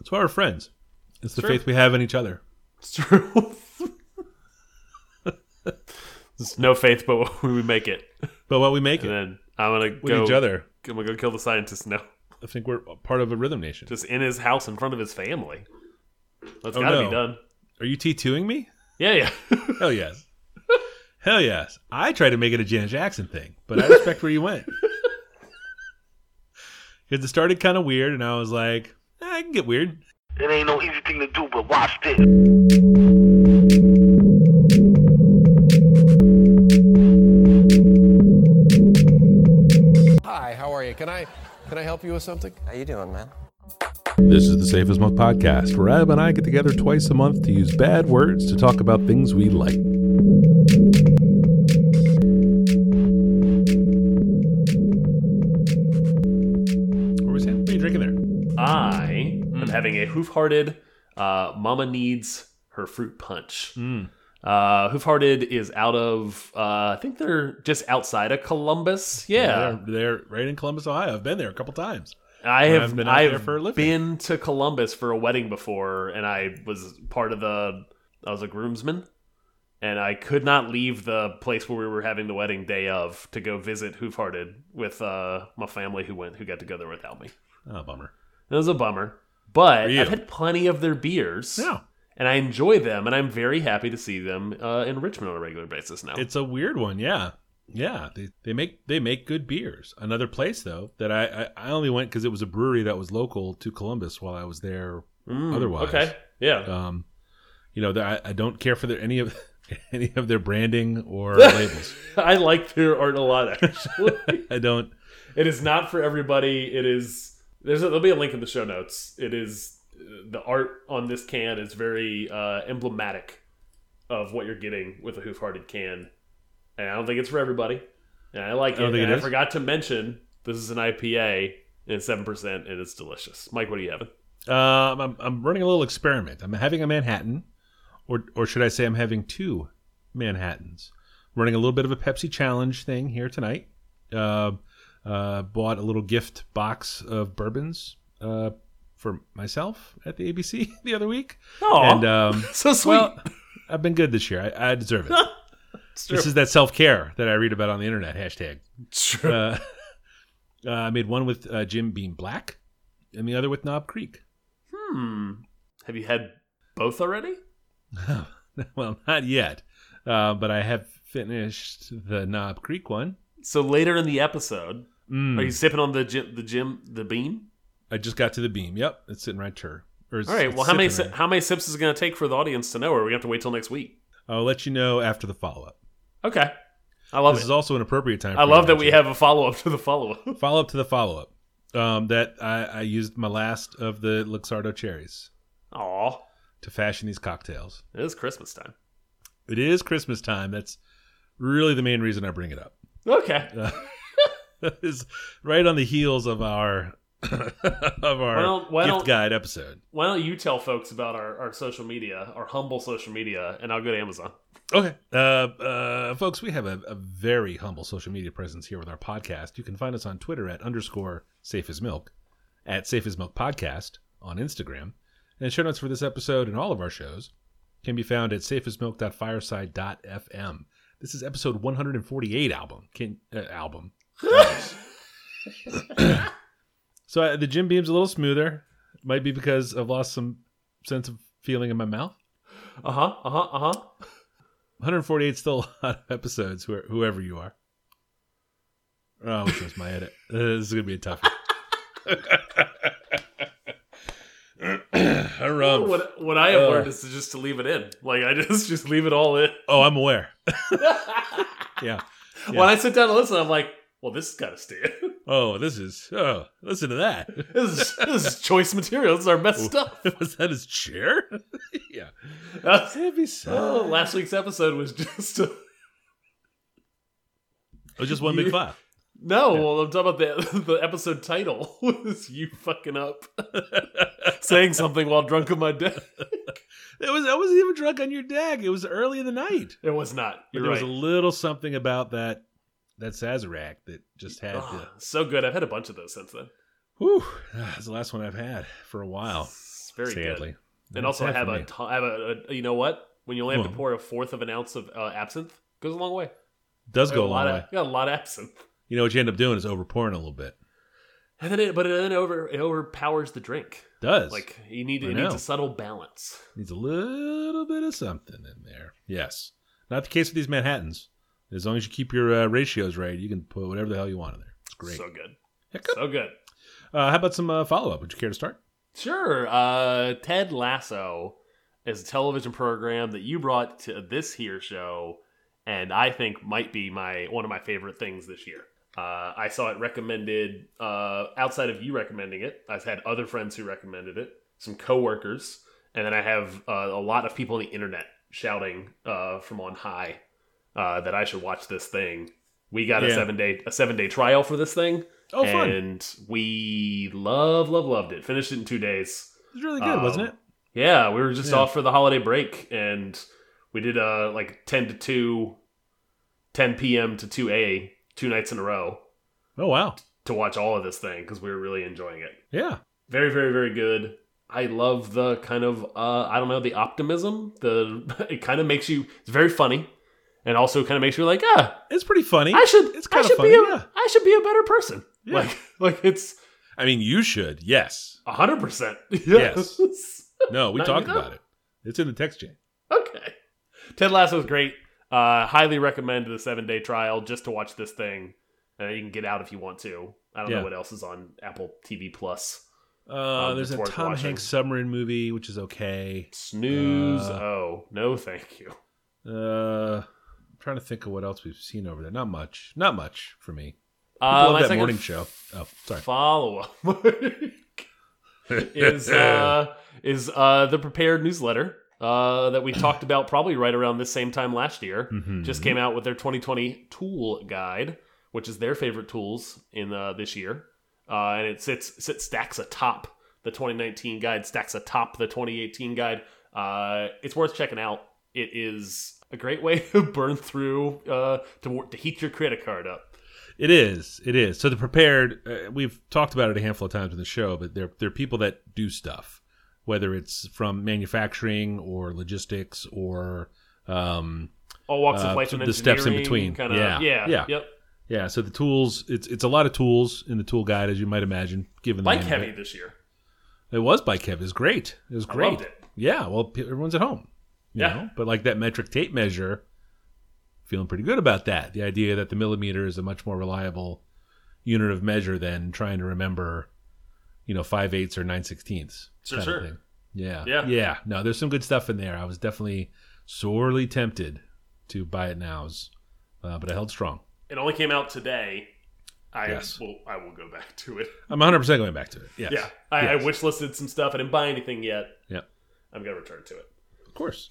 That's why we're friends. It's the Sure. faith we have in each other. It's true. There's no faith, but what we make it. But what we make And it then I'm gonna with go. each other, I'm gonna go kill the scientist now. I think we're part of a rhythm nation. Just in his house in front of his family. That's Oh, gotta no. be done. Are you T2ing me? Yeah, yeah. Hell yes. Hell yes. I tried to make it a Janet Jackson thing, but I respect where you went. Because it started kind of weird, and I was like, I can get weird. It ain't no easy thing to do, but watch this. Hi, how are you? Can I can I help you with something? How you doing, man? This is the Safest as Milk podcast, where Ab and I get together twice a month to use bad words to talk about things we like. Hoof-hearted uh, Mama Needs Her Fruit Punch. Hmm. Uh, hoof-hearted is out of, uh, I think they're just outside of Columbus. Yeah. They're, they're right in Columbus, Ohio. I've been there a couple times. I I've have been I've there for a living. been to Columbus for a wedding before, and I was part of the. I was a groomsman, and I could not leave the place where we were having the wedding day of to go visit Hoofhearted with uh, my family who went who got to go there without me. Oh, bummer. It was a bummer, but I've had plenty of their beers, Yeah. and I enjoy them, and I'm very happy to see them uh, in Richmond on a regular basis now. It's a weird one, yeah, yeah. They they make they make good beers. Another place though that I I, I only went because it was a brewery that was local to Columbus while I was there. Mm, otherwise. okay, yeah. Um, you know, I, I don't care for their, any of any of their branding or labels. I like their art a lot, actually. I don't. It is not for everybody. It is there's a, there'll be a link in the show notes. It is uh, the art on this can is very uh, emblematic of what you're getting with a hoof-hearted can, and I don't think it's for everybody. And I like I it. and it I forgot to mention this is an IPA and it's seven percent, and it's delicious. Mike, what are you having? Um, I'm I'm running a little experiment. I'm having a Manhattan, or or should I say I'm having two Manhattans. Running a little bit of a Pepsi challenge thing here tonight. Uh, uh, bought a little gift box of bourbons uh, for myself at the ABC the other week. Oh, and um, so sweet. well, I've been good this year. I, I deserve it. This is that self care that I read about on the internet. Hashtag. True. Uh, uh, I made one with uh, Jim Beam Black, and the other with Knob Creek. hmm. Have you had both already? well, not yet, uh, but I have finished the Knob Creek one. So later in the episode, Mm, are you sipping on the Jim, the Jim, the beam? I just got to the beam. Yep, it's sitting right here. All right. Well, how many si- how many sips is it going to take for the audience to know, or we have to wait till next week? I'll let you know after the follow up. Okay. I love This it. is also an appropriate time. I love that we have a follow up to the follow up. follow up to the follow up. Um, that I, I used my last of the Luxardo cherries Aw, to fashion these cocktails. it is Christmas time. It is Christmas time. That's really the main reason I bring it up. Okay. Uh, is right on the heels of our of our Why don't- why gift guide episode. Why don't you tell folks about our, our social media, our humble social media, and I'll go to Amazon. Okay, uh, uh, folks, we have a, a very humble social media presence here with our podcast. You can find us on Twitter at underscore Safe as Milk, at Safe as Milk Podcast on Instagram, and show notes for this episode and all of our shows can be found at safeasmilk.fireside.fm. This is episode 148 album. Can uh, album. so uh, the Jim Beam's a little smoother. Might be because I've lost some sense of feeling in my mouth. Uh huh. Uh huh. Uh huh. 148 is still a lot of episodes, wh- whoever you are. Oh, which was my edit? This is gonna be a toughie. Harumph. What what I have Uh. learned is to just to leave it in. Like I just just leave it all in. Oh, I'm aware. yeah. When I sit down to listen, I'm like, well, this has got to stay in. Oh, this is. Oh, listen to that. this is this is choice material. This is our best stuff. was that his chair? yeah. Uh, Heavy oh, last week's episode was just a, It was just one big file. No. Well, I'm talking about the the episode title was you fucking up, saying something while drunk on my deck. It was. I wasn't even drunk on your deck. It was early in the night. It was not. You're there right. was a little something about that that Sazerac that just had Ah, the. so good. I've had a bunch of those since then. Whew, that's the last one I've had for a while. It's very Sadly, good. And also sad have a, ton, have a, a you know what? When you only have to pour a fourth of an ounce of uh, absinthe, goes a long way. does go a long of way. got a lot of absinthe. You know what you end up doing is overpouring a little bit. And then it, but it then over it overpowers the drink. Does Like you need I it needs a subtle balance. needs a little bit of something in there. Yes, not the case with these Manhattans. As long as you keep your uh, ratios right, you can put whatever the hell you want in there. It's great. So good. Heck. So good. Uh, how about some uh, follow up? Would you care to start? Sure. Uh, Ted Lasso is a television program that you brought to this here show, and I think might be my one of my favorite things this year. Uh, I saw it recommended uh, outside of you recommending it. I've had other friends who recommended it, some coworkers, and then I have uh, a lot of people on the internet shouting uh, from on high uh, that I should watch this thing. We got a seven day a seven day trial for this thing. Oh, fun! And we love, love, loved it. Finished it in two days. It was really good, wasn't Um, it? Yeah, we were just Yeah. off for the holiday break, and we did uh like ten to 2, 10 p.m. to two a two nights in a row Oh wow, to watch all of this thing because we were really enjoying it. yeah, Very, very, very good. I love the kind of uh I don't know the optimism. The it kind of makes you it's very funny, and also kind of makes you like ah it's pretty funny. I should It's I kind of should funny. be a, yeah. I should be a better person. Yeah. Like like it's I mean, you should. Yes. hundred percent. Yes. No, we talked about it. It's in the text chain. Okay. Ted Lasso is great. Uh, highly recommend the seven day trial just to watch this thing. Uh, you can get out if you want to. I don't Yeah. know what else is on Apple TV Plus. Uh, Um, there's a Tom watching. Hanks submarine movie, which is okay. Snooze. Uh, oh no, thank you. Uh, I'm trying to think of what else we've seen over there. Not much. Not much for me. Uh, love that morning show. Oh, sorry. Follow up is uh, is uh, the prepared newsletter uh, that we talked about probably right around this same time last year. Mhm. Just came out with their 2020 tool guide, which is their favorite tools in uh, this year, uh, and it sits sits stacks atop the 2019 guide, stacks atop the 2018 guide. Uh, it's worth checking out. It is a great way to burn through uh, to to heat your credit card up. It is. It is. So the prepared. Uh, we've talked about it a handful of times in the show, but they're they're people that do stuff, whether it's from manufacturing or logistics or um, All walks Uh, of life and the steps in between. Kinda, Yeah, yeah, yeah. yep. yeah. So the tools. It's it's a lot of tools in the tool guide, as you might imagine. Given the Bike heavy it. this year. It was bike heavy. It was great. It was great. loved it. Yeah. Well, everyone's at home. you Yeah. know? But like that metric tape measure, feeling pretty good about that. The idea that the millimeter is a much more reliable unit of measure than trying to remember, you know, five eighths or nine sixteenths. Sure, sure. Yeah. Yeah. Yeah. No, there's some good stuff in there. I was definitely sorely tempted to buy it nows, uh, but I held strong. It only came out today. I Yes. will. I will go back to it. I'm 100 percent going back to it. Yes. Yeah, I, Yes. I wish listed some stuff. I didn't buy anything yet. Yeah. I'm gonna return to it. Of course.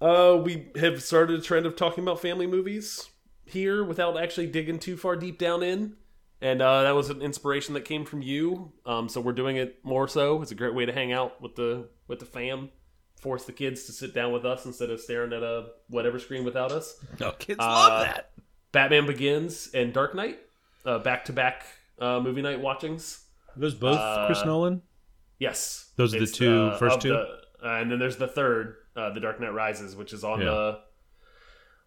Uh, we have started a trend of talking about family movies here without actually digging too far deep down in, and uh, that was an inspiration that came from you. Um, so we're doing it more so. It's a great way to hang out with the with the fam, force the kids to sit down with us instead of staring at a whatever screen without us. Oh, kids Uh, love that. Batman Begins and Dark Knight, back to back movie night watchings. Are those both Chris uh, Nolan? Yes, Those are the It's, two- uh, first two? the- uh, and then there's the third, uh, The Dark Knight Rises, which is on Yeah. the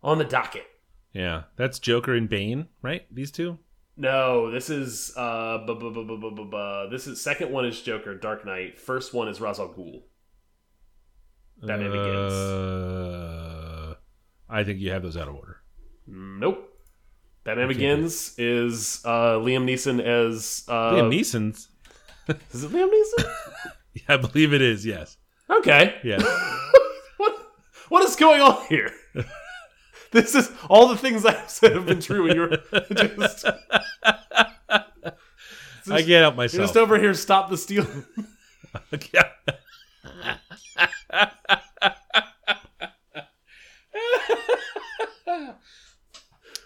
on the docket. Yeah, that's Joker and Bane, right? These two. No, this is uh, bu- bu- bu- bu- bu- bu- bu- this is second one is Joker, Dark Knight. First one is Ra's al Ghul. Batman Begins. Uh, I think you have those out of order. Nope. Batman. Begins is uh, Liam Neeson as uh, Liam Neeson's. Is it Liam Neeson? I believe it is. Yes. okay. Yeah. what what is going on here? This is all the things I've said have been true, and you're just I get out you're myself. just over here. Stop the stealing. Yeah.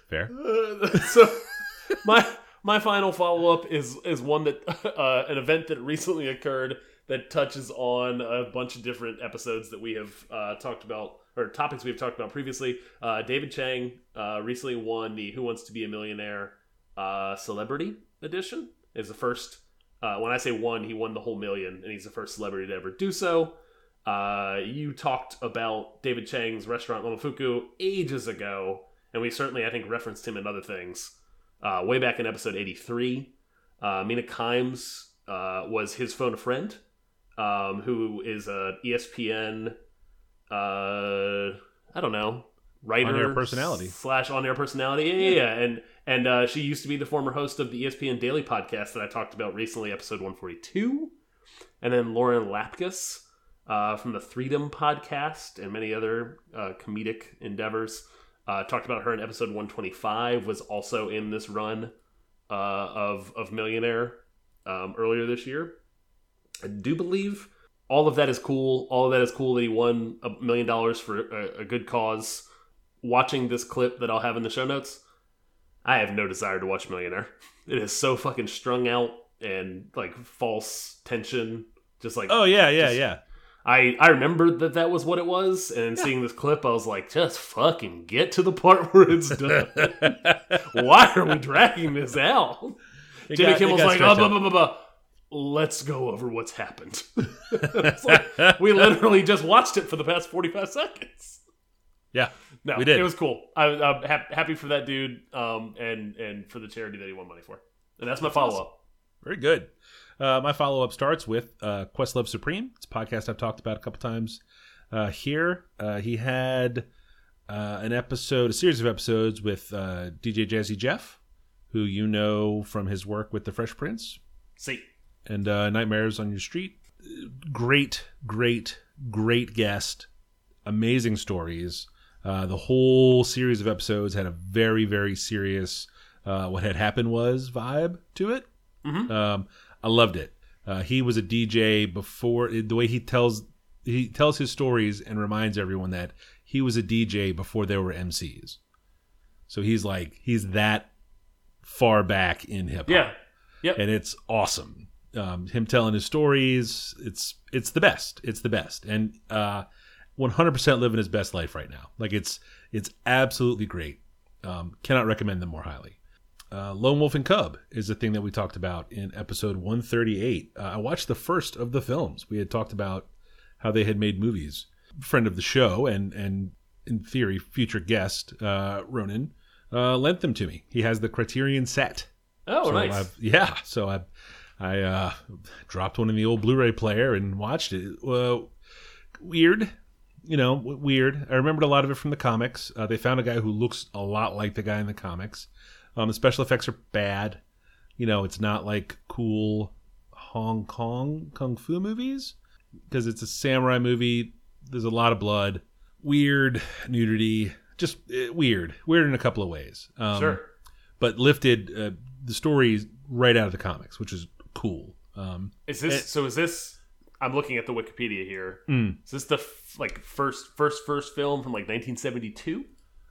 Fair. Uh, so my my final follow up is is one that uh, an event that recently occurred that touches on a bunch of different episodes that we have uh, talked about or topics we've talked about previously. Uh, David Chang uh, recently won the Who Wants to Be a Millionaire uh, Celebrity Edition. Is the first Uh, when I say won, he won the whole million, and he's the first celebrity to ever do so. Uh, you talked about David Chang's restaurant Momofuku ages ago, and we certainly, I think, referenced him in other things. Uh, way back in episode 83, uh, Mina Kimes was his phone a friend, um, who is a E ESPN, uh, I don't know, writer On-air personality. slash on air personality. Yeah, yeah, yeah. and and uh, she used to be the former host of the ESPN Daily podcast that I talked about recently, episode 142. And then Lauren Lapkus uh, from the Freedom podcast and many other uh, comedic endeavors. Uh, talked about her in episode 125, was also in this run uh, of, of Millionaire um, earlier this year. I do believe all of that is cool. All of that is cool that he won a million dollars for a, a good cause. Watching this clip that I'll have in the show notes, I have no desire to watch Millionaire. It is so fucking strung out and like false tension. Just like Oh yeah, yeah, Just- yeah. I I remembered that that was what it was, and seeing this clip, I was like, just fucking get to the part where it's done. Why are we dragging this out? It Jimmy got- it like, oh, blah, blah, blah, blah. Let's go over what's happened. Like, we literally just watched it for the past 45 seconds. Yeah, No, we did. it was cool. I, I'm hap- happy for that dude um, and, and for the charity that he won money for. And that's my follow up. Very good. Uh, my follow up starts with uh, Questlove Supreme. It's a podcast I've talked about a couple times uh, here. Uh, he had uh, an episode, a series of episodes with uh, DJ Jazzy Jeff, who you know from his work with The Fresh Prince See, and uh, Nightmares on Your Street. Great, great, great guest. Amazing stories. Uh, the whole series of episodes had a very, very serious uh, what had happened was vibe to it. Um, I loved it. Uh, he was a DJ before the way he tells he tells his stories and reminds everyone that he was a DJ before there were MCs. So he's like he's that far back in hip hop yeah. Yep. and it's awesome. Um, him telling his stories, it's it's the best. It's the best, and uh, 100% living his best life right now. Like it's it's absolutely great. Um, cannot recommend them more highly. Uh, Lone Wolf and Cub is a thing that we talked about in episode 138. Uh, I watched the first of the films. We had talked about how they had made movies. Friend of the show and and in theory future guest uh, Ronan uh, lent them to me. He has the Criterion set. oh, So nice. I've- yeah, so I I uh, dropped one in the old Blu-ray player and watched it. Well, weird, you know, w- weird. I remembered a lot of it from the comics. Uh, they found a guy who looks a lot like the guy in the comics. Um, the special effects are bad. You know, it's not like cool Hong Kong kung fu movies because it's a samurai movie. There's a lot of blood, weird nudity, just uh, weird, weird in a couple of ways. Um, sure. but lifted uh, the stories right out of the comics, which is cool. Um, Is this so? Is this? I'm looking at the Wikipedia here. Mm. Is this the f- like first first first film from like 1972?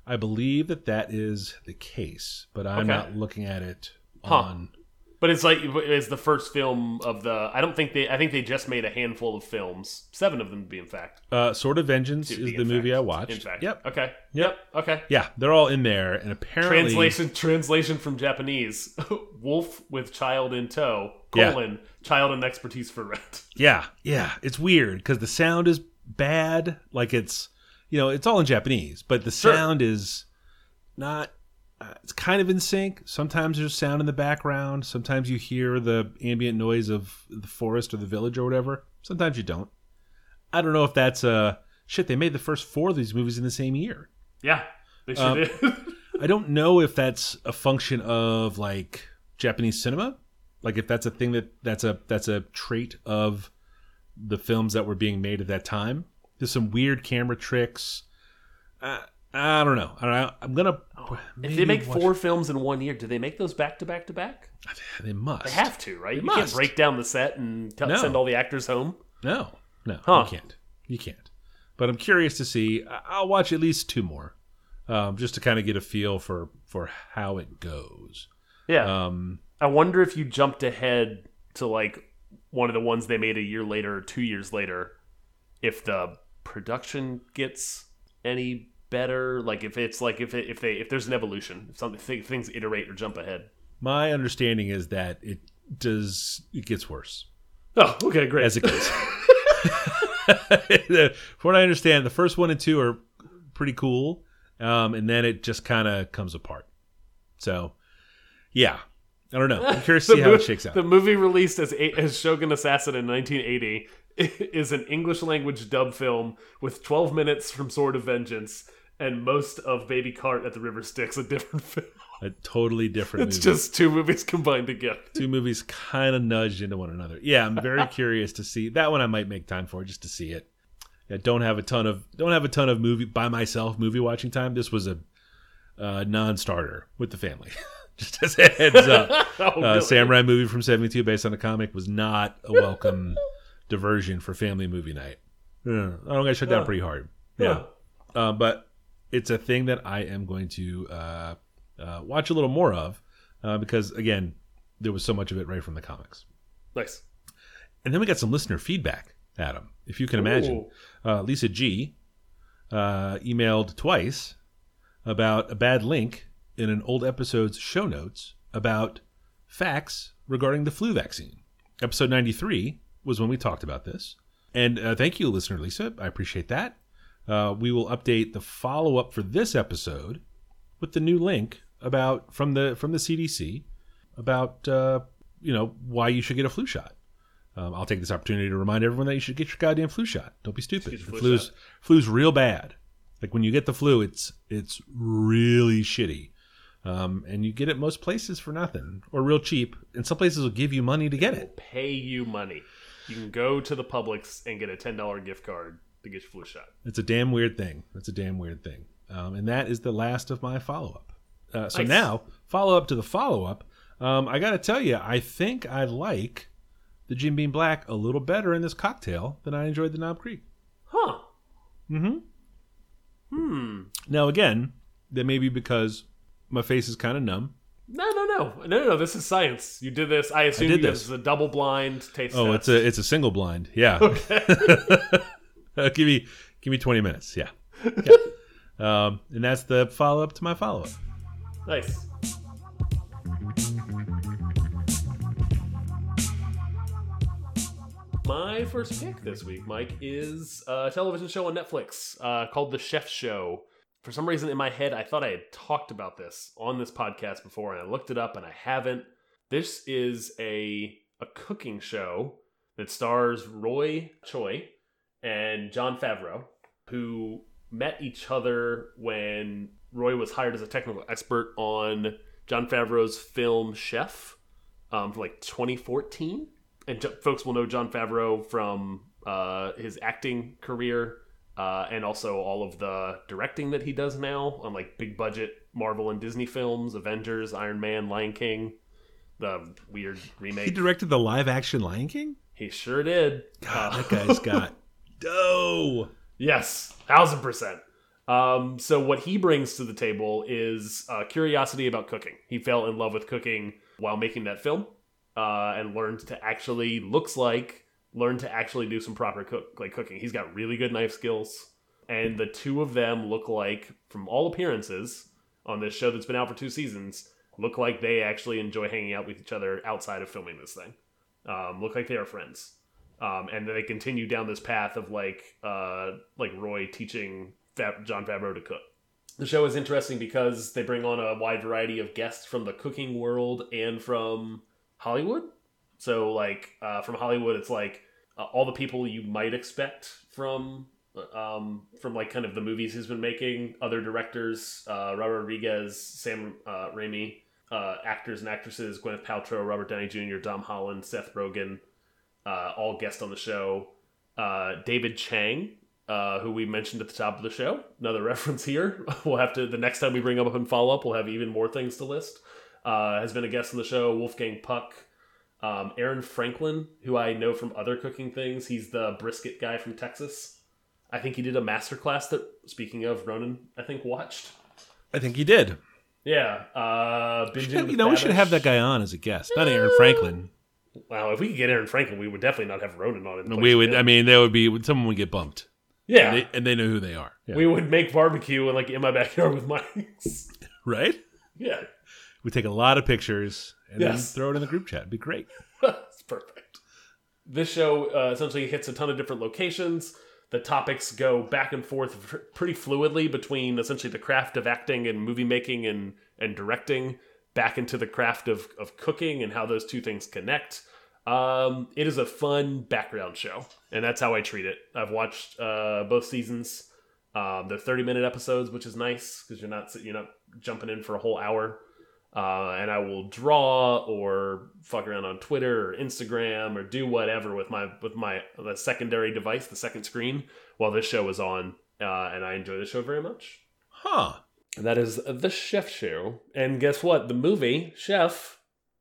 I believe that that is the case, but I'm Okay. not looking at it Huh. on. But it's like it's the first film of the. I don't think they. I think they just made a handful of films. Seven of them, to be in fact. Uh, Sword of Vengeance is the in movie. I watched. In fact. Yep. Okay. Yep. Yep. Okay. Yeah, they're all in there, and apparently, Translation translation from Japanese: Wolf with child in tow. Yeah. Colon child and expertise for rent. Yeah, yeah, it's weird because the sound is bad. Like it's, you know, it's all in Japanese, but the Sure. sound is not. Uh, it's kind of in sync. Sometimes there's sound in the background. Sometimes you hear the ambient noise of the forest or the village or whatever. Sometimes you don't. I don't know if that's uh shit. They made the first four of these movies in the same year. Yeah, they sure Um, did. I don't know if that's a function of like Japanese cinema, like if that's a thing that that's a that's a trait of the films that were being made at that time. There's some weird camera tricks. Uh, I don't know. I don't know. I'm gonna. if they make watch- four films in one year, do they make those back to back to back? they must. They have to, right? They you can't break down the set and No. send all the actors home. No, no, Huh. you can't. You can't. But I'm curious to see. I'll watch at least two more, um, just to kind of get a feel for for how it goes. Yeah. Um, I wonder if you jumped ahead to like one of the ones they made a year later or two years later, if the production gets any better. Like if it's like if it, if they if there's an evolution, if something if things iterate or jump ahead. My understanding is that it does it gets worse Oh, okay, great. as it goes. From what I understand, the first one and two are pretty cool, um, and then it just kind of comes apart. So, yeah, I don't know. I'm curious to see how it shakes out. The movie released as, as Shogun Assassin in 1980 is an English language dub film with 12 minutes from Sword of Vengeance and most of Baby Cart at the River Styx, a different film. a totally different. It's movie. just two movies combined together. two movies kind of nudged into one another. Yeah, I'm very curious to see that one. I might make time for just to see it. Yeah, don't have a ton of don't have a ton of movie by myself movie watching time. This was a uh, non-starter with the family. just as a heads up, Oh, uh, samurai movie from '72 based on a comic was not a welcome diversion for family movie night. Yeah, I don't got to shut down pretty hard. Yeah, uh, but it's a thing that I am going to uh, uh, watch a little more of uh, because again, there was so much of it right from the comics. Nice. And then we got some listener feedback, Adam, if you can imagine. Uh, Lisa G uh, emailed twice about a bad link in an old episode's show notes about facts regarding the flu vaccine. Episode 93 was when we talked about this. And uh, thank you, listener Lisa. I appreciate that. Uh, we will update the follow up for this episode with the new link about from the from the CDC about uh, you know why you should get a flu shot. Um, I'll take this opportunity to remind everyone that you should get your goddamn flu shot. Don't be stupid. The flu flu's shot. flu's real bad. Like when you get the flu, it's it's really shitty, um, and you get it most places for nothing or real cheap. And some places will give you money to get it. Pay you money. You can go to the Publix and get a $10 gift card to get your flu shot. It's a damn weird thing. It's a damn weird thing. Um, and that is the last of my follow up. Uh, so Nice. now, follow up to the follow up. Um, I got to tell you, I think I like the Jim Beam Black a little better in this cocktail than I enjoyed the Knob Creek. Huh. Mm-hmm. Hmm. Now, again, that may be because my face is kind of numb. No, no, no, no, no, no. This is science. You did this. I assume did you this. this is a double blind taste. Oh, test. it's a it's a single blind. Yeah. Uh, give me give me twenty minutes. Yeah. Yeah. um, and that's the follow up to my follow up. nice. My first pick this week, Mike, is a television show on Netflix uh, called The Chef Show. For some reason in my head, I thought I had talked about this on this podcast before, and I looked it up and I haven't. This is a a cooking show that stars Roy Choi and Jon Favreau, who met each other when Roy was hired as a technical expert on Jon Favreau's film Chef um, from like 2014. And folks will know Jon Favreau from uh, his acting career uh, and also all of the directing that he does now on like big budget Marvel and Disney films, Avengers, Iron Man, Lion King, the weird remake. He directed the live action Lion King. He sure did. God, Uh, that guy's got dough. Yes, thousand percent. Um, so what he brings to the table is uh, curiosity about cooking. He fell in love with cooking while making that film, uh, and learned to actually looks like learned to actually do some proper cook like cooking. He's got really good knife skills, and the two of them look like, from all appearances, on this show that's been out for two seasons, look like they actually enjoy hanging out with each other outside of filming this thing. Um, look like they are friends um, and then they continue down this path of like uh, like Roy teaching Fab- Jon Favreau to cook. The show is interesting because they bring on a wide variety of guests from the cooking world and from Hollywood. So like uh, from Hollywood, it's like uh, all the people you might expect from um, from like kind of the movies he's been making. Other directors, uh, Robert Rodriguez, Sam uh, Raimi, uh, actors and actresses, Gwyneth Paltrow, Robert Downey Jr., Tom Holland, Seth Rogen uh, all guest on the show. Uh, David Chang, uh, who we mentioned at the top of the show, another reference here. We'll have to the next time we bring him up and follow up, we'll have even more things to list. Uh, has been a guest on the show. Wolfgang Puck, um, Aaron Franklin, who I know from other cooking things. He's the brisket guy from Texas. I think he did a master class that, speaking of Ronan, I think watched. I think he did. Yeah, uh, you know, we should have that guy on as a guest. Not Aaron Franklin. Wow, if we could get Aaron Franklin, we would definitely not have Ronan on it. We would. him. I mean, there would be someone would get bumped. yeah, And they, and they know who they are. Yeah. we would make barbecue and like in my backyard with mice. right? yeah, We take a lot of pictures and Yes. then throw it in the group chat. It'd be great. it's perfect. This show uh, essentially hits a ton of different locations. The topics go back and forth pretty fluidly between essentially the craft of acting and movie making and, and directing, back into the craft of, of cooking and how those two things connect. Um, it is a fun background show, and that's how I treat it. I've watched uh, both seasons. Um, they're thirty minute episodes, which is nice because you're not you're not jumping in for a whole hour uh, and I will draw or fuck around on Twitter or Instagram or do whatever with my with my the secondary device, the second screen, while this show is on, uh, and I enjoy the show very much. Huh. And that is the Chef Show, and guess what? The movie Chef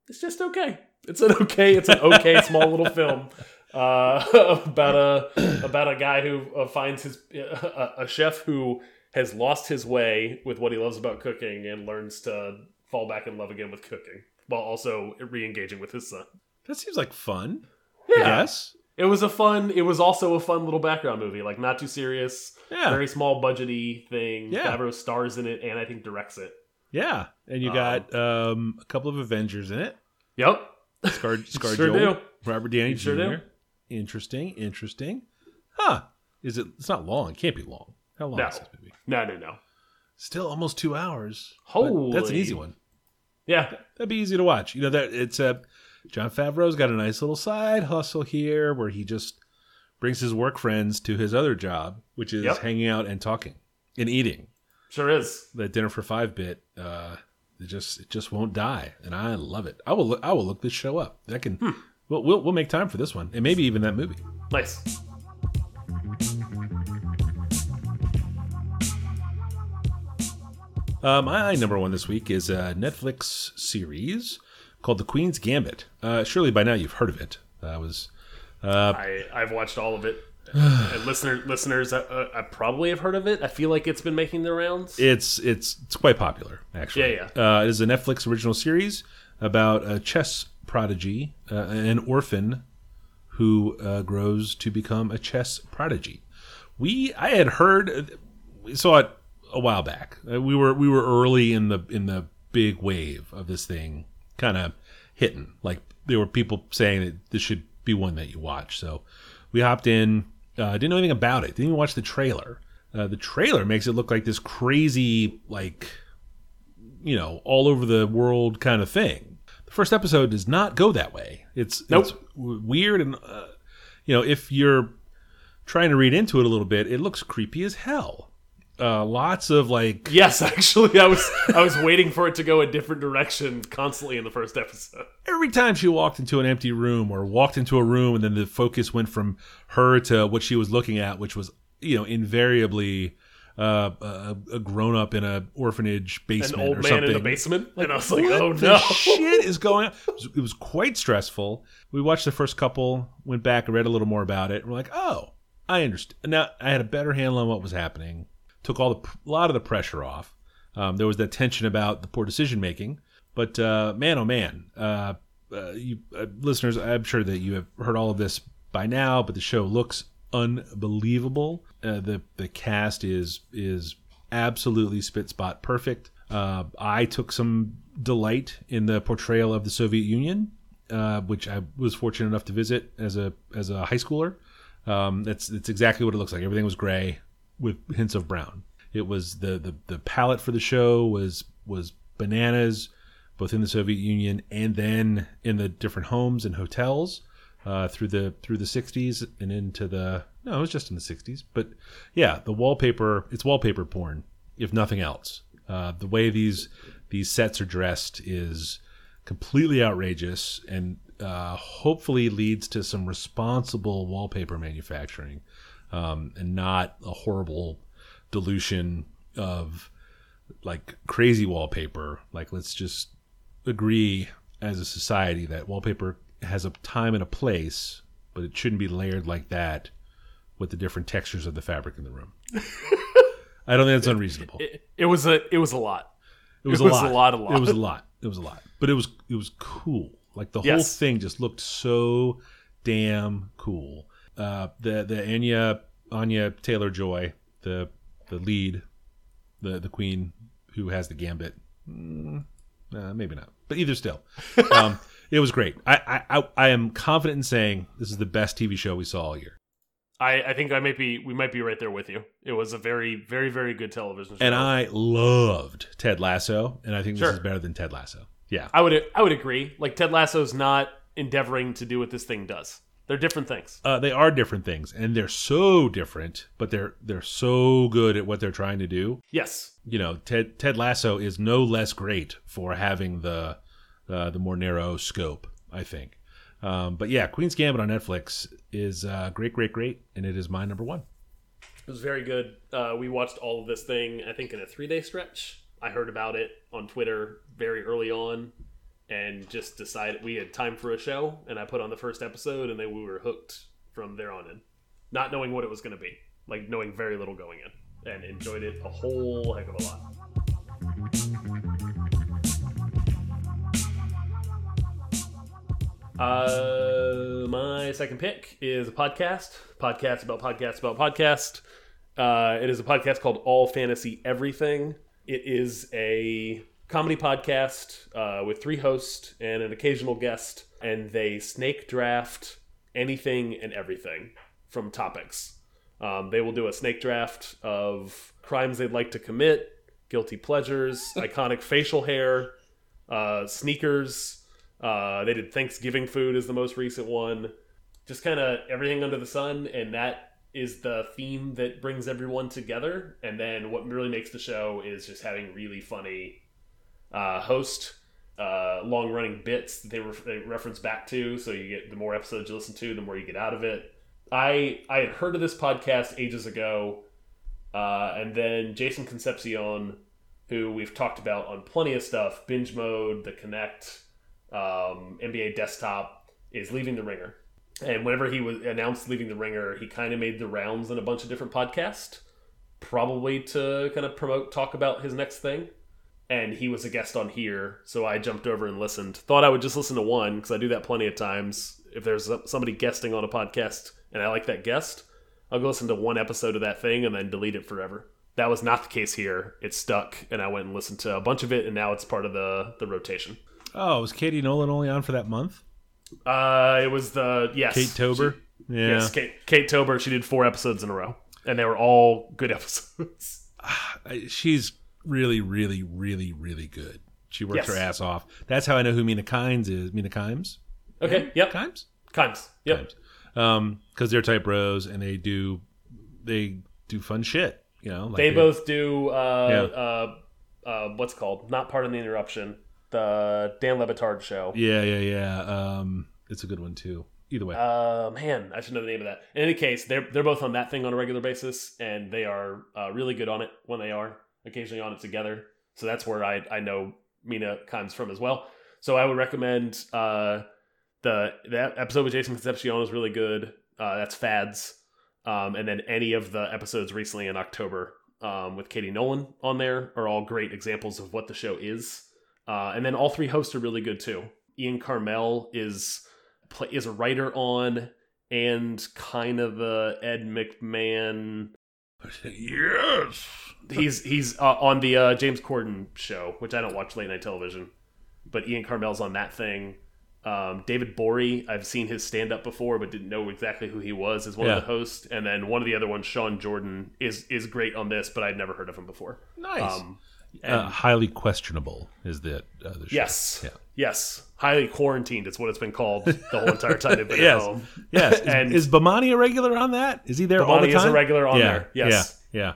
is just okay. It's an okay, it's an okay small little film uh, about a about a guy who uh, finds his a, a chef who has lost his way with what he loves about cooking and learns to fall back in love again with cooking while also re-engaging with his son. That seems like fun. I Yeah, guess. It was a fun. It was also a fun little background movie, like not too serious, Yeah. very small budgety thing. Yeah. Favreau stars in it, and I think directs it. Yeah. And you Um, got um, a couple of Avengers in it. Yep, Scar, Scar Sure Joel, do. Robert Downey Jr. sure do. Interesting. Interesting. Huh. Is it? It's not long. It can't be long. How long No. is this movie? no, no, no. Still almost two hours. Holy, That's an easy one. Yeah, That'd be easy to watch. You know that it's a Jon Favreau's got a nice little side hustle here where he just brings his work friends to his other job, which is Yep. hanging out and talking and eating. sure is. That dinner for five bit, uh, it just it just won't die, and I love it. I will look, I will look this show up. I can we'll, we'll we'll make time for this one and maybe even that movie. Nice. Uh, my number one this week is a Netflix series called The Queen's Gambit. Uh, surely by now you've heard of it. I was I I've watched all of it. and listener listeners, uh, uh, I probably have heard of it. I feel like it's been making the rounds. It's it's it's quite popular actually. Yeah, yeah. Uh, it is a Netflix original series about a chess prodigy, uh, an orphan who uh, grows to become a chess prodigy. We I had heard we saw it a while back. Uh, we were we were early in the in the big wave of this thing kind of hitting. Like there were people saying that this should be one that you watch. So we hopped in. Uh, didn't know anything about it. Didn't even watch the trailer. Uh, the trailer makes it look like this crazy, like, you know, all over the world kind of thing. The first episode does not go that way. It's, Nope. it's w- weird, and uh, you know, if you're trying to read into it a little bit, it looks creepy as hell. Uh, lots of like Yes, actually, I was I was waiting for it to go a different direction constantly in the first episode. every time she walked into an empty room or walked into a room and then the focus went from her to what she was looking at which was you know invariably uh, a, a grown up in a orphanage basement An old or man something in a basement, and I was like, "Oh no!" shit is going on? It was, it was quite stressful. We watched the first couple went back and read a little more about it. And we're like oh i understand now i had a better handle on what was happening took all the a lot of the pressure off. Um, there was that tension about the poor decision making. But uh, man oh man uh, uh, you uh, listeners i'm sure that you have heard all of this by now but the show looks unbelievable. Uh, the the cast is is absolutely spit spot perfect. I took some delight in the portrayal of the soviet union which i was fortunate enough to visit as a as a high schooler. Um, that's that's exactly what it looks like. Everything was gray with hints of brown it was the the, the palette for the show was was bananas both in the Soviet Union and then in the different homes and hotels uh, through the through the 60s and into the no, it was just in the 60s. But yeah, the wallpaper it's wallpaper porn, if nothing else. Uh, the way these these sets are dressed is completely outrageous and uh, hopefully leads to some responsible wallpaper manufacturing um, and not a horrible dilution of like crazy wallpaper. Like let's just agree as a society that wallpaper has a time and a place, but it shouldn't be layered like that with the different textures of the fabric in the room. I don't think that's unreasonable. It, It, it was a it was a lot. was, it a, was lot. a lot, a lot. It was a lot. It was a lot. But it was it was cool. Like the whole thing just looked so damn cool. Uh, the the Anya Anya Taylor Joy, the the lead, the the queen who has the gambit. mm, Uh, maybe not, but either still, um, it was great. I, I I I am confident in saying this is the best TV show we saw all year, I, I think I might be we might be right there with you. It was a very very very good television show. and I loved Ted Lasso, and I think this Sure. is better than Ted Lasso. Yeah, I would I would agree. Like Ted Lasso's not endeavoring to do what this thing does. They're different things. uh, they are different things, and they're so different, but they're they're so good at what they're trying to do. Yes. You know, Ted Ted Lasso is no less great for having the uh, the more narrow scope. I think, um, but yeah, Queen's Gambit on Netflix is uh, great, great, great, and it is my number one. It was very good. Uh, we watched all of this thing, I think, in a three day stretch. I heard about it on Twitter very early on and just decided we had time for a show. And I put on the first episode, and then we were hooked from there on in, not knowing what it was going to be, like knowing very little going in, and enjoyed it a whole heck of a lot. Uh, my second pick is a podcast. Podcast about podcast about podcast. Uh, it is a podcast called All Fantasy Everything. It is a comedy podcast uh, with three hosts and an occasional guest, and they snake draft anything and everything from topics. Um, they will do a snake draft of crimes they'd like to commit, guilty pleasures, iconic facial hair, uh, sneakers. Uh, they did Thanksgiving food is the most recent one. Just kind of everything under the sun, and that is the theme that brings everyone together. And then what really makes the show is just having really funny uh, host, uh, long running bits that they, re- they reference back to. So you get the more episodes you listen to, the more you get out of it. I I had heard of this podcast ages ago, uh, and then Jason Concepcion, who we've talked about on plenty of stuff, binge mode, the Connect, um, NBA Desktop, is leaving the Ringer. And whenever he was announced leaving the Ringer, he kind of made the rounds in a bunch of different podcasts, probably to kind of promote, talk about his next thing. And he was a guest on here, so I jumped over and listened. Thought I would just listen to one because I do that plenty of times. If there's somebody guesting on a podcast and I like that guest, I'll go listen to one episode of that thing and then delete it forever. That was not the case here. It stuck, and I went and listened to a bunch of it, and now it's part of the the rotation. Oh, was Katie Nolan only on for that month? Uh, it was the yes, October. She- yeah. yes, Kate October. She did four episodes in a row, and they were all good episodes. She's really, really, really, really good. She works Yes. her ass off. That's how I know who Mina Kimes is. Mina Kimes? okay, yep, Kimes? Kimes, yep. Kimes. Um, because they're type bros and they do they do fun shit. You know, like They both do uh, Yeah. uh, uh, what's called not part of the interruption, the Dan Le Batard show. Yeah, yeah, yeah. Um, it's a good one too. Either way, Uh, man, I should know the name of that. In any case, they're they're both on that thing on a regular basis, and they are uh, really good on it when they are occasionally on it together. So that's where I I know Mina Kimes from as well. So I would recommend uh, the that episode with Jason Concepcion is really good. Uh, that's Fads, um, and then any of the episodes recently in October um, with Katie Nolan on there are all great examples of what the show is. Uh, and then all three hosts are really good too. Ian Karmel is is a writer on and kind of a Ed McMahon. Yes. He's he's uh, on the uh, James Corden show, which I don't watch late night television, but Ian Karmel's on that thing. Um, David Gborie, I've seen his stand up before, but didn't know exactly who he was as one Yeah. of the hosts. And then one of the other ones, Sean Jordan, is is great on this, but I'd never heard of him before. Nice. Um, uh, highly questionable is the other show. yes, Yeah. yes, highly quarantined. It's what it's been called the whole entire time they've been Yes. at home. Yes. Is, And- is Bomani a regular on that? Is he there all Bomani the is a time? regular on yeah, there, yes. Yeah. Yeah.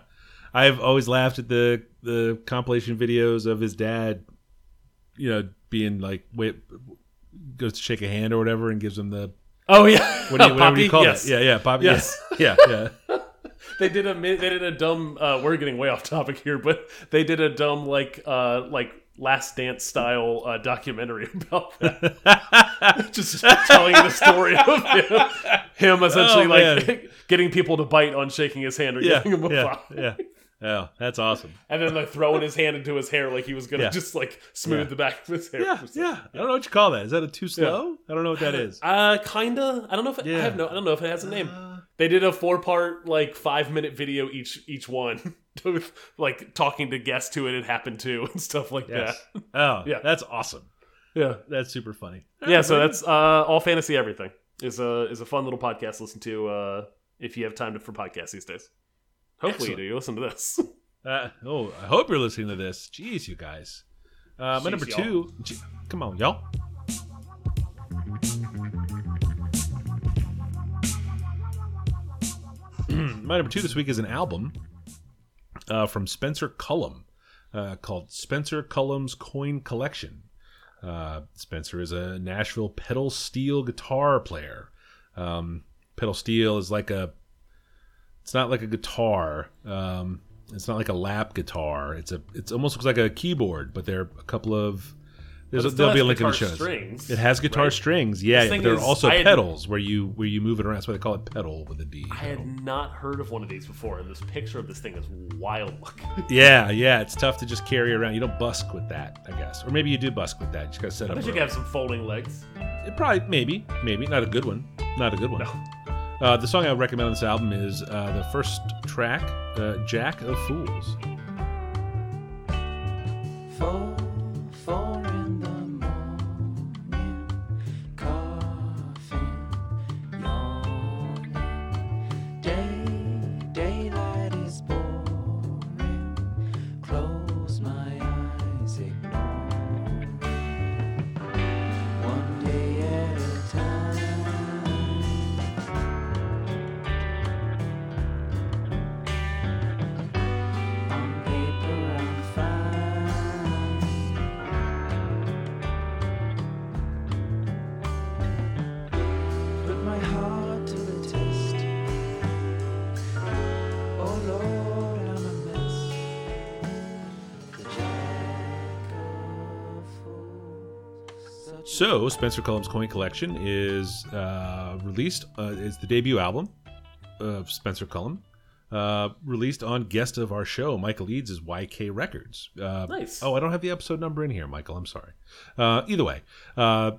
I've always laughed at the the compilation videos of his dad, you know, being like, wait, goes to shake a hand or whatever, and gives him the Oh yeah, what do you, whatever Poppy? you call yes. it? Yeah, yeah, Poppy. Yes. Yeah, yeah. yeah. They did a they did a dumb. Uh, we're getting way off topic here, but they did a dumb like uh like Last Dance style uh, documentary about that. Just telling the story of him, him essentially Oh, like getting people to bite on shaking his hand or yeah, giving him a yeah, five. yeah. Oh, that's awesome. And then like throwing his hand into his hair like he was gonna Yeah. just like smooth Yeah. the back of his hair. Yeah, yeah. I don't know what you call that. Is that a too slow? I don't know what that is. Uh, kinda. I don't know if it, I Yeah. have no. I don't know if it has a name. Uh, They did a four part like five minute video each each one with like talking to guests who it had happened to and stuff like Yes. that. Oh, Yeah. That's awesome. Yeah, That's super funny. yeah. So that's uh, all fantasy everything is a is a fun little podcast to listen to uh, if you have time to, for podcasts these days. Hopefully Excellent. you do. You listen to this. Uh, oh, I hope you're listening to this. Jeez, you guys. Uh, my Jeez, number two. Come on, y'all. my number two this week is an album uh, from Spencer Cullum uh, called Spencer Cullum's Coin Collection. Uh, Spencer is a Nashville pedal steel guitar player. Um, pedal steel is like a it's not like a guitar. Um, it's not like a lap guitar. It's a. It's almost looks like a keyboard, but there are a couple of. There's a, there'll be a link in the show. shows. strings, it has guitar right? strings. Yeah, This thing there are also I had- pedals where you where you move it around. That's why they call it pedal with a D. I had not heard of one of these before, and this picture of this thing is wild looking. Yeah, yeah. It's tough to just carry around. You don't busk with that, I guess, or maybe you do busk with that. You just gotta set I up. bet you a- could have some folding legs. It probably, maybe, maybe not a good one. Not a good one. Uh, the song I would recommend on this album is uh, the first track, uh, "Jack of Fools." Four, So, Spencer Cullum's Coin Collection is uh, released. Uh, is the debut album of Spencer Cullum, uh, released on guest of our show, Michael Eads' is YK Records. Uh, Nice. Oh, I don't have the episode number in here, Michael. I'm sorry. Uh, either way, uh,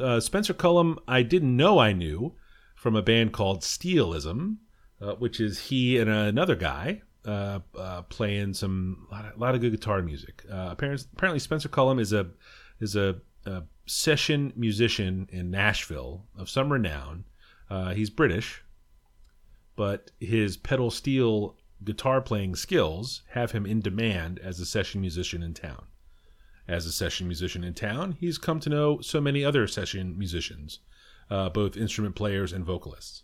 uh, Spencer Cullum, I didn't know I knew from a band called Steelism, uh, which is he and another guy uh, uh, playing some lot of, lot of good guitar music. Uh, apparently, apparently, Spencer Cullum is a is a, a session musician in Nashville of some renown. Uh, he's British, but his pedal steel guitar playing skills have him in demand as a session musician in town. As a session musician in town, he's come to know so many other session musicians, uh, both instrument players and vocalists.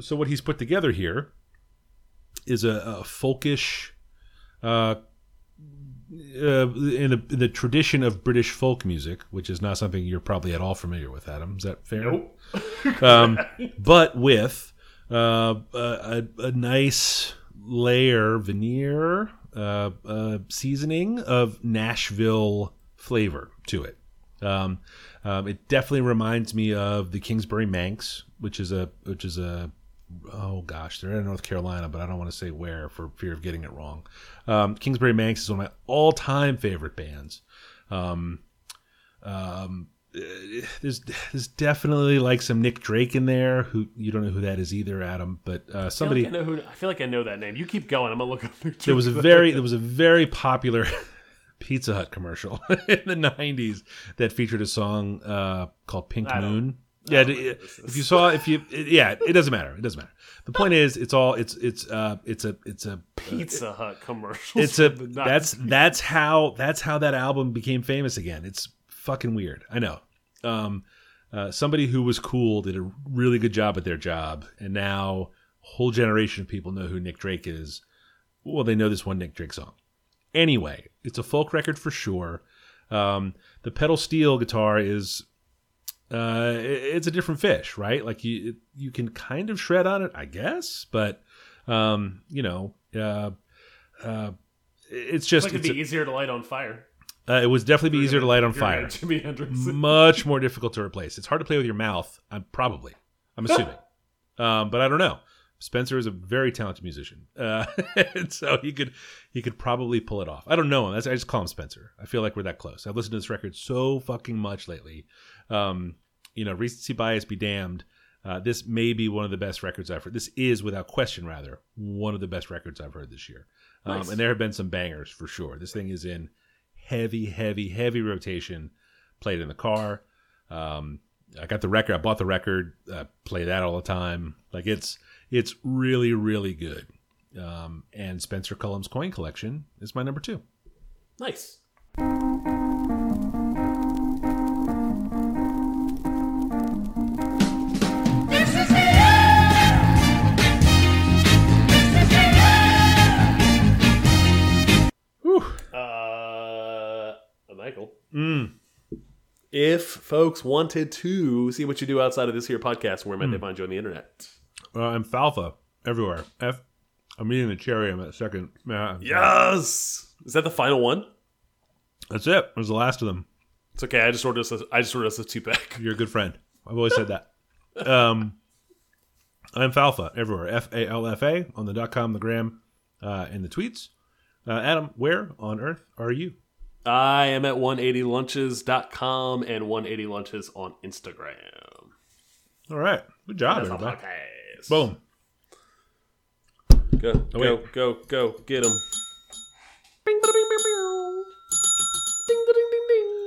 So what he's put together here is a, a folkish, uh, uh, in, the, in the tradition of British folk music, which is not something you're probably at all familiar with, Adam. Is that fair? Nope. um, but with uh, a, a nice layer veneer uh, uh, seasoning of Nashville flavor to it. Um, um, it definitely reminds me of the Kingsbury Manx, which is a which is a oh gosh, they're in North Carolina, but I don't want to say where for fear of getting it wrong. Um, Kingsbury Manx is one of my all time favorite bands. Um, um, eh, there's there's definitely like some Nick Drake in there. Who you don't know who that is either, Adam. But uh, I feel, somebody like I, know who, I feel like I know that name. You keep going. I'm gonna look up. there was a very there was a very popular Pizza Hut commercial in the '90s that featured a song uh, called Pink Moon. Yeah, don't know d- what this if you saw, if you, yeah, it doesn't matter. It doesn't matter. The point is, it's all, it's, it's, uh, it's a, it's a, Pizza Hut commercial. it's a, from the 90s. that's, that's how, that's how that album became famous again. It's fucking weird. I know. Um, uh, somebody who was cool did a really good job at their job, and now whole generation of people know who Nick Drake is. Well, they know this one Nick Drake song. Anyway, it's a folk record for sure. Um, the pedal steel guitar is uh, it's a different fish, right? Like you it, you can kind of shred on it, I guess, but um, you know, uh, uh, it's just It's like it'd it's be a- easier to light on fire. uh, it would definitely be easier to light on fire. gonna Jimi Hendrix. Much more difficult to replace. It's hard to play with your mouth. I'm probably. I'm assuming, um, but I don't know. Spencer is a very talented musician, uh, and so he could he could probably pull it off. I don't know him. That's, I just call him Spencer. I feel like we're that close. I've listened to this record so fucking much lately. Um, you know, recency bias be damned. Uh, this may be one of the best records I've heard. This is, without question, rather one of the best records I've heard this year. Um, Nice. And there have been some bangers for sure. This thing is in heavy, heavy, heavy rotation. Played in the car. Um, I got the record. I bought the record. Uh, play that all the time. Like it's it's really, really good. Um, and Spencer Cullum's coin collection is my number two. Nice. Mm. If folks wanted to see what you do outside of this here podcast, where might Hmm. they find you on the internet? Uh, I'm Falfa everywhere. F. I'm eating the cherry. I'm at second. Uh, Yes. Is that the final one? That's it. It was the last of them. It's okay. I just ordered us. A, I just ordered us a two pack. You're a good friend. I've always said that. Um, I'm Falfa everywhere. F A L F A on the dot com, the gram, uh, and the tweets. Uh, Adam, where on earth are you? I am at 180lunches.com and 180lunches on Instagram. All right. Good job, everybody. Boom. Go, oh, go, go, go, get them. Bing, bing, bing, bing. Ding, ding, ding, ding.